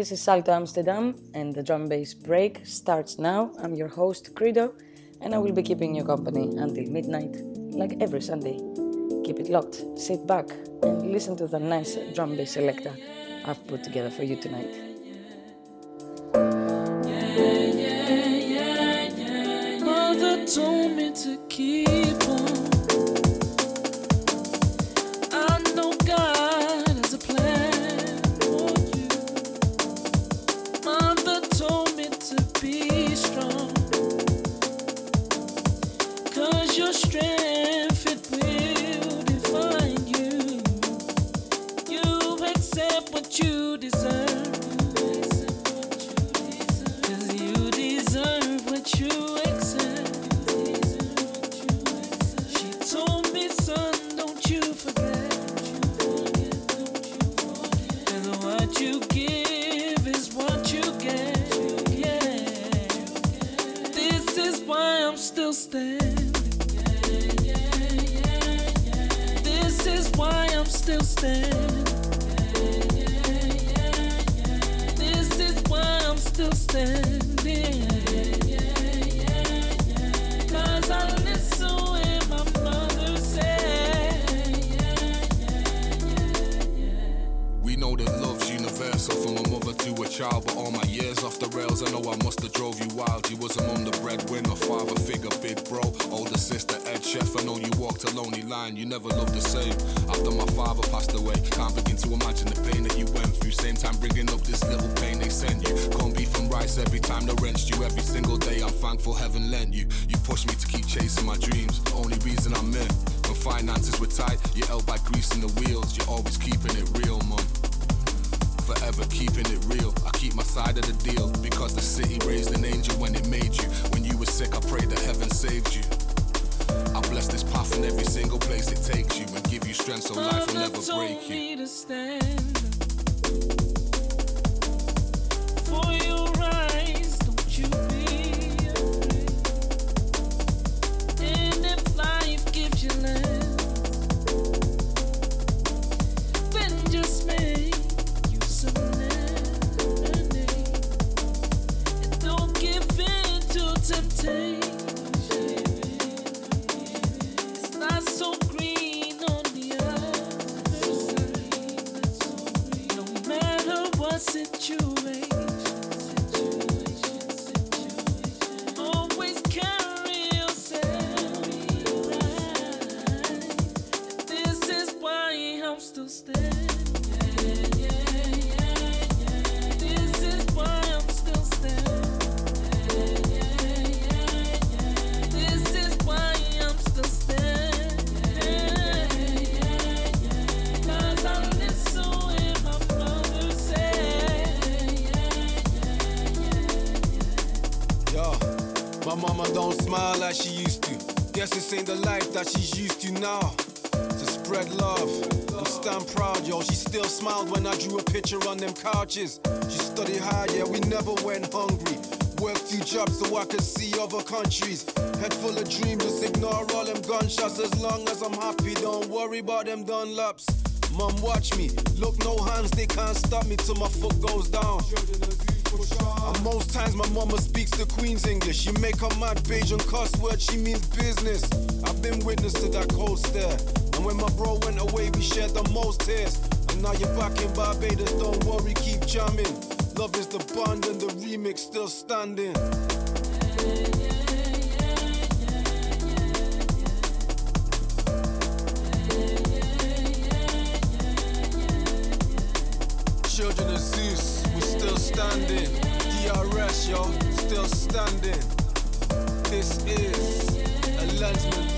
This is Salto Amsterdam, and the drum bass break starts now. I'm your host, Credo, and I will be keeping you company until midnight, like every Sunday. Keep it locked, sit back, and listen to the nice drum bass selector I've put together for you tonight. Told me to keep single day I'm thankful heaven lent you. You pushed me to keep chasing my dreams. The only reason I'm in. When finances were tight, you held by greasing the wheels. You're always keeping it real, mum forever keeping it real. I keep my side of the deal because the city raised an angel when it made you. When you were sick, I pray that heaven saved you. I bless this path in every single place it takes you and give you strength so life will never break you. Couches. She hard, yeah, we never went hungry. Worked two jobs so I could see other countries. Head full of dreams, just ignore all them gunshots. As long as I'm happy, don't worry about them Dunlops. Mum, watch me. Look, no hands, they can't stop me till my foot goes down. And most times my mama speaks the Queen's English. You make her mad Bajan cuss word, she means business. I've been witness to that cold stare. And when my bro went away, we shared the most tears. Now you're back in Barbados, don't worry, keep jamming. Love is the bond and the remix still standing. Children of Zeus, we still standing. DRS, yo, still standing. This is a Lenzman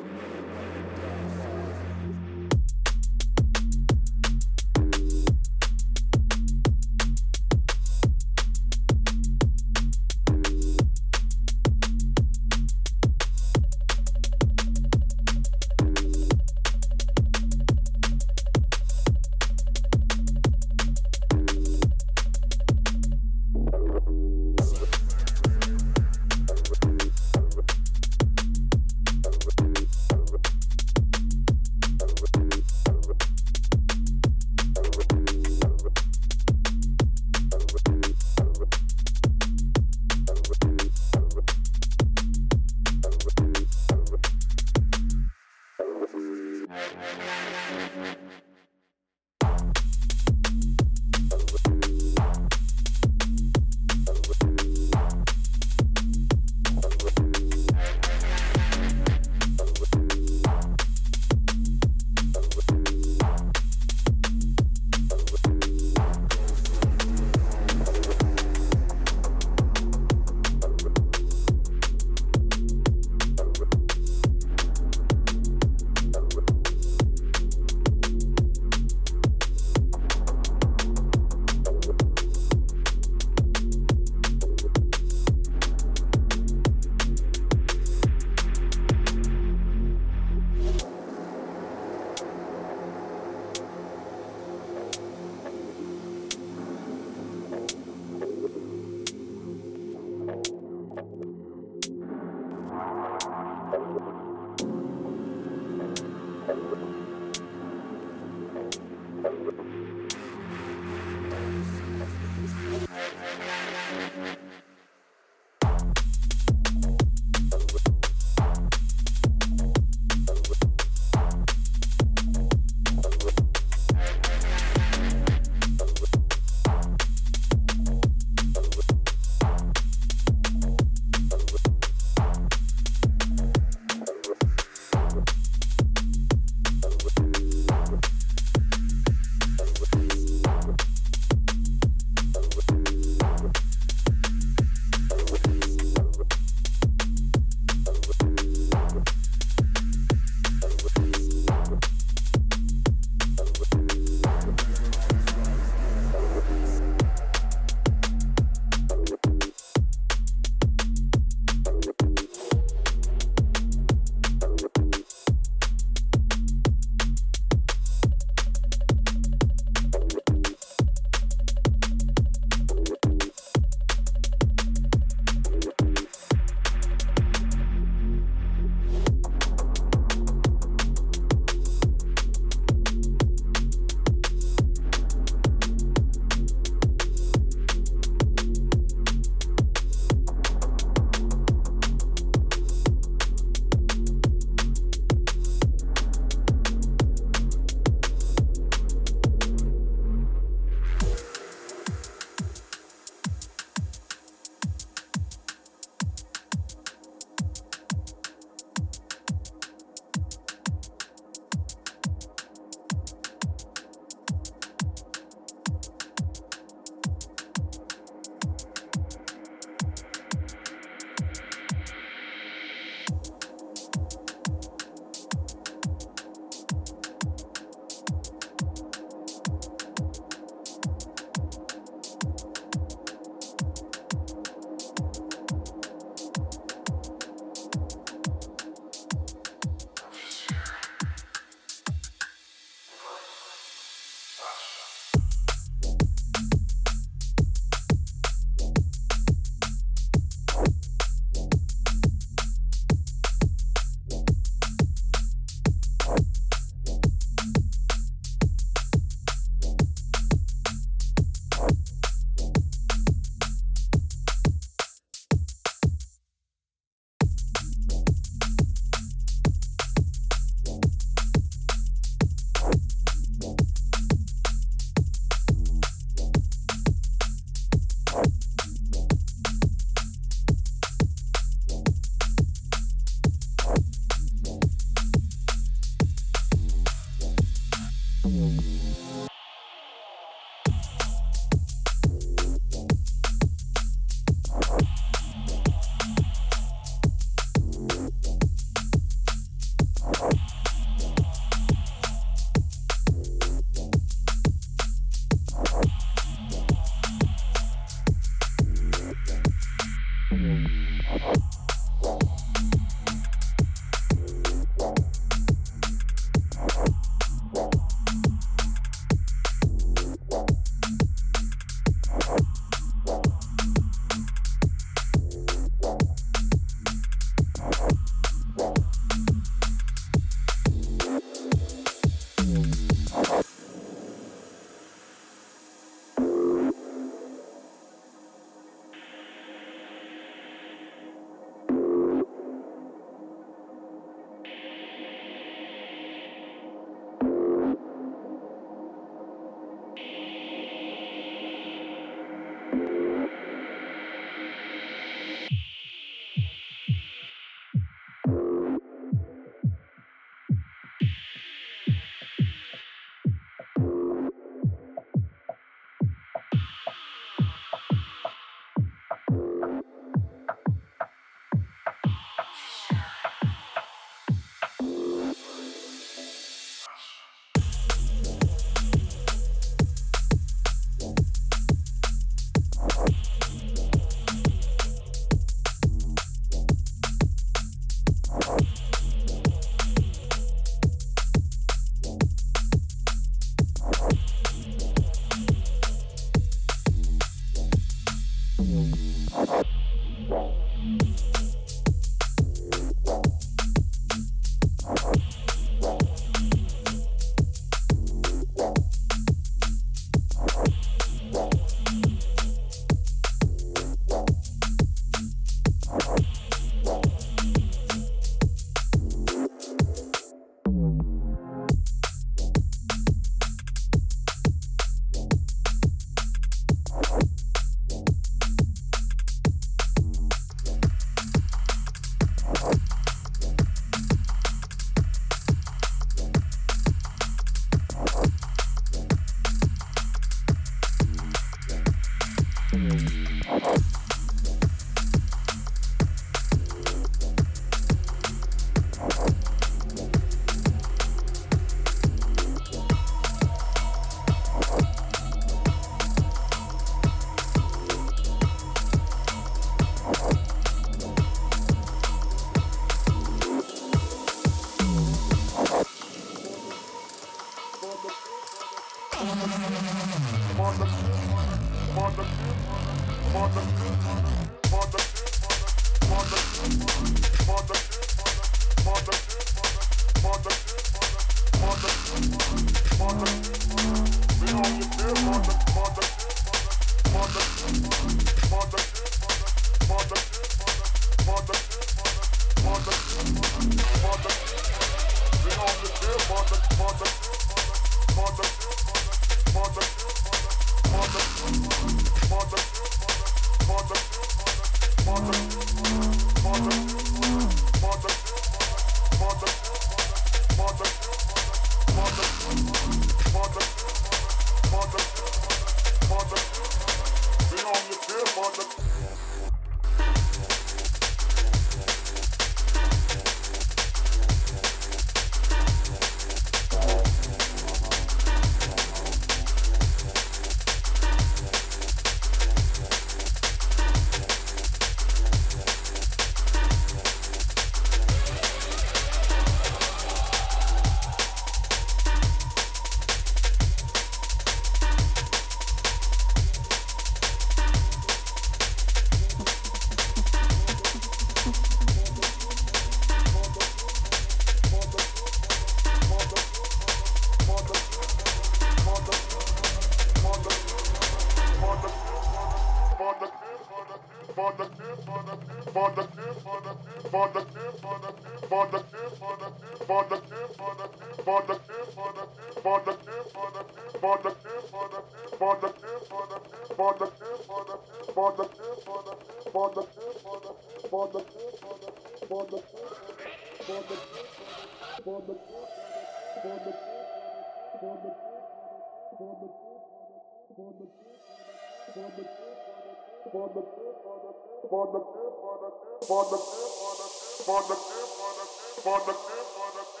for the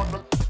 on the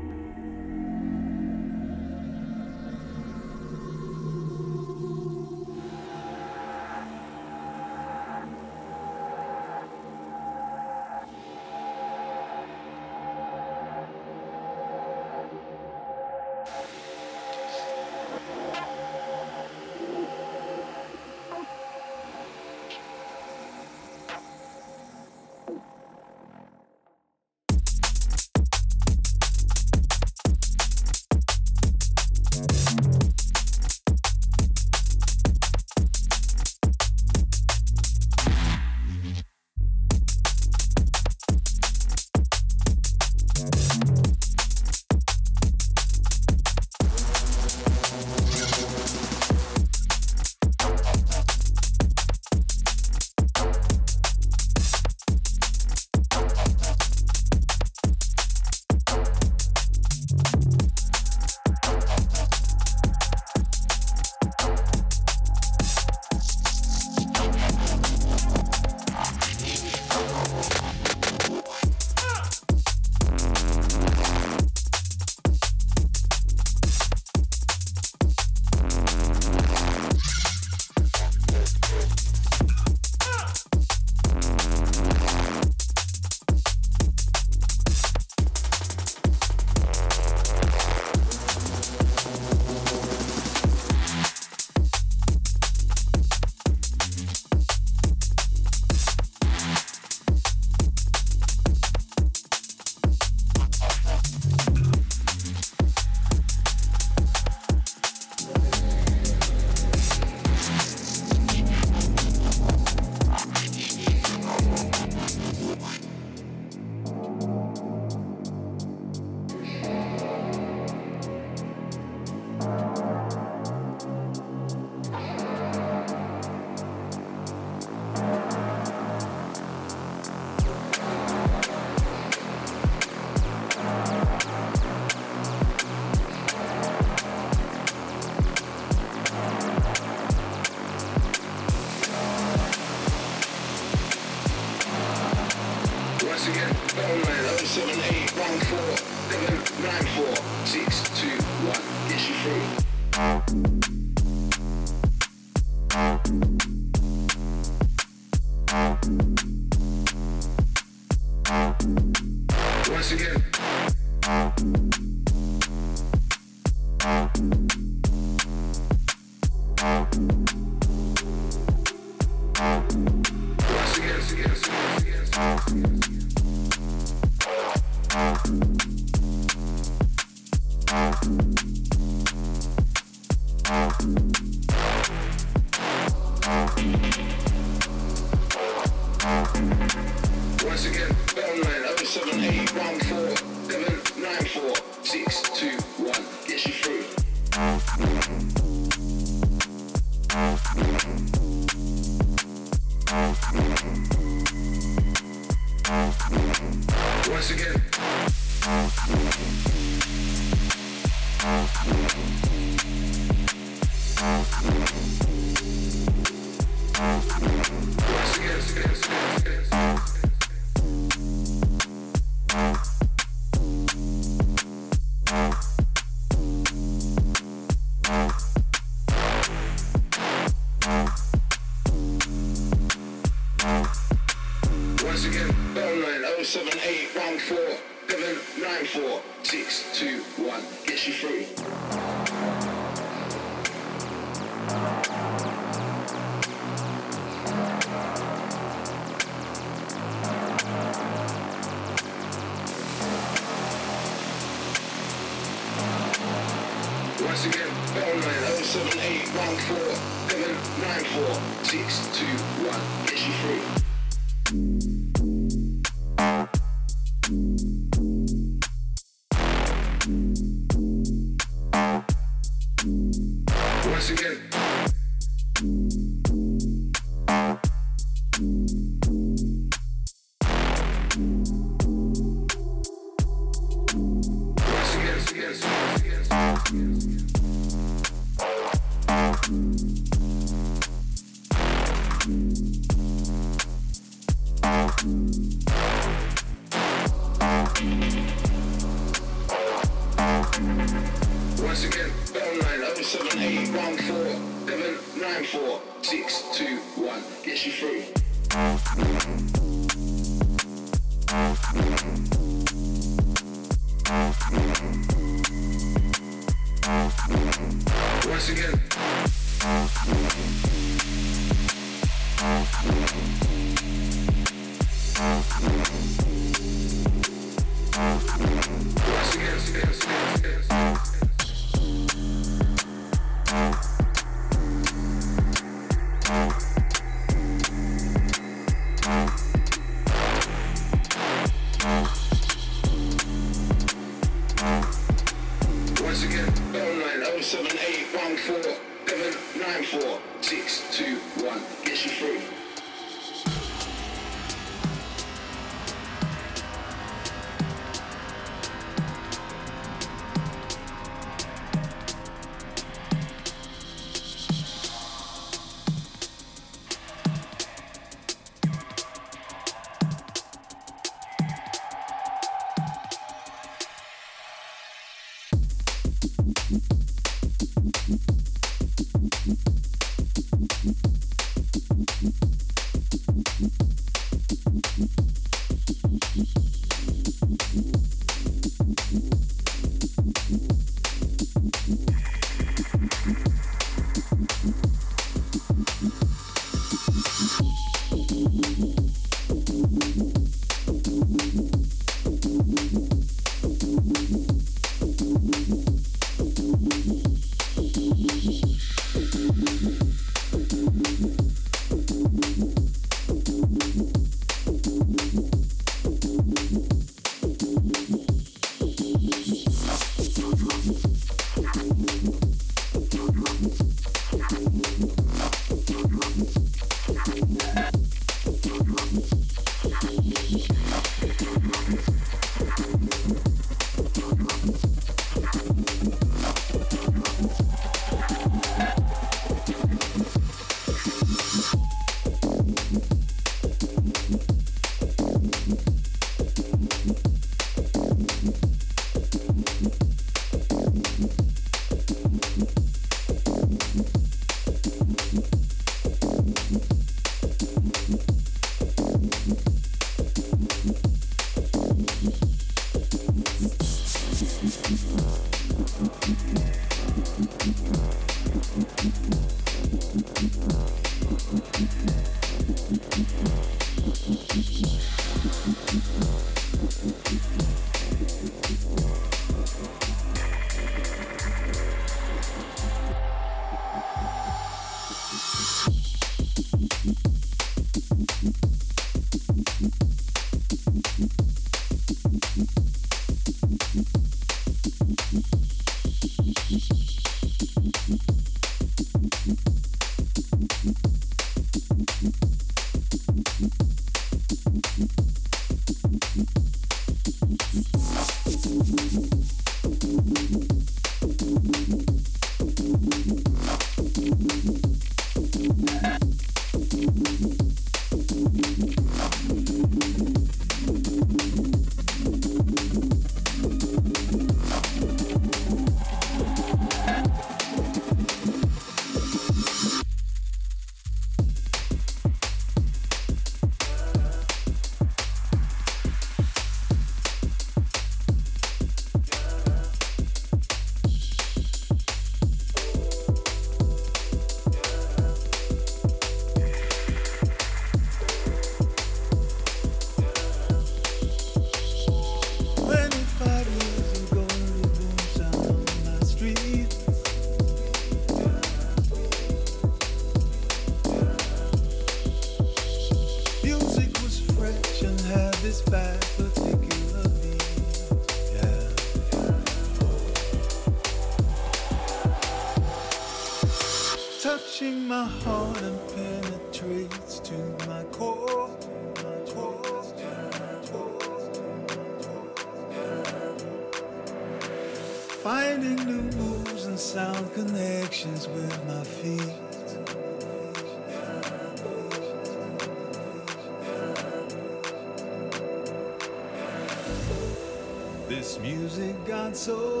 So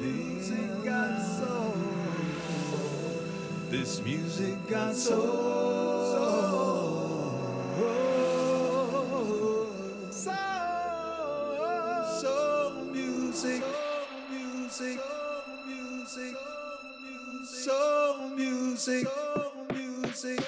music got soul. This music got soul. Soul. Soul music. Soul music. Soul music. Soul music.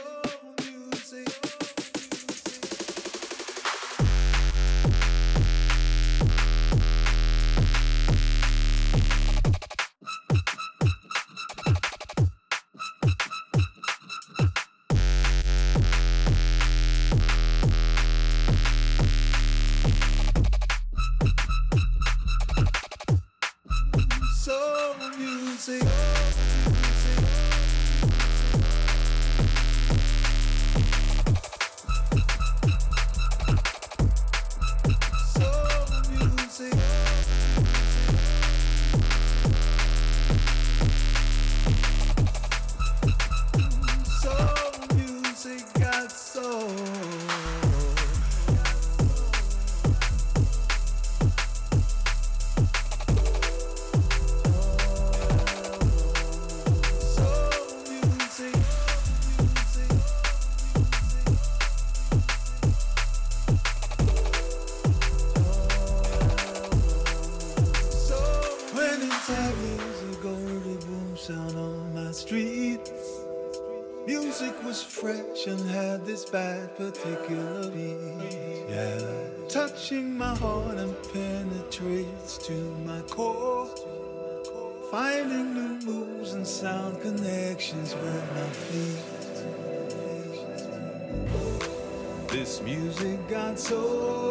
so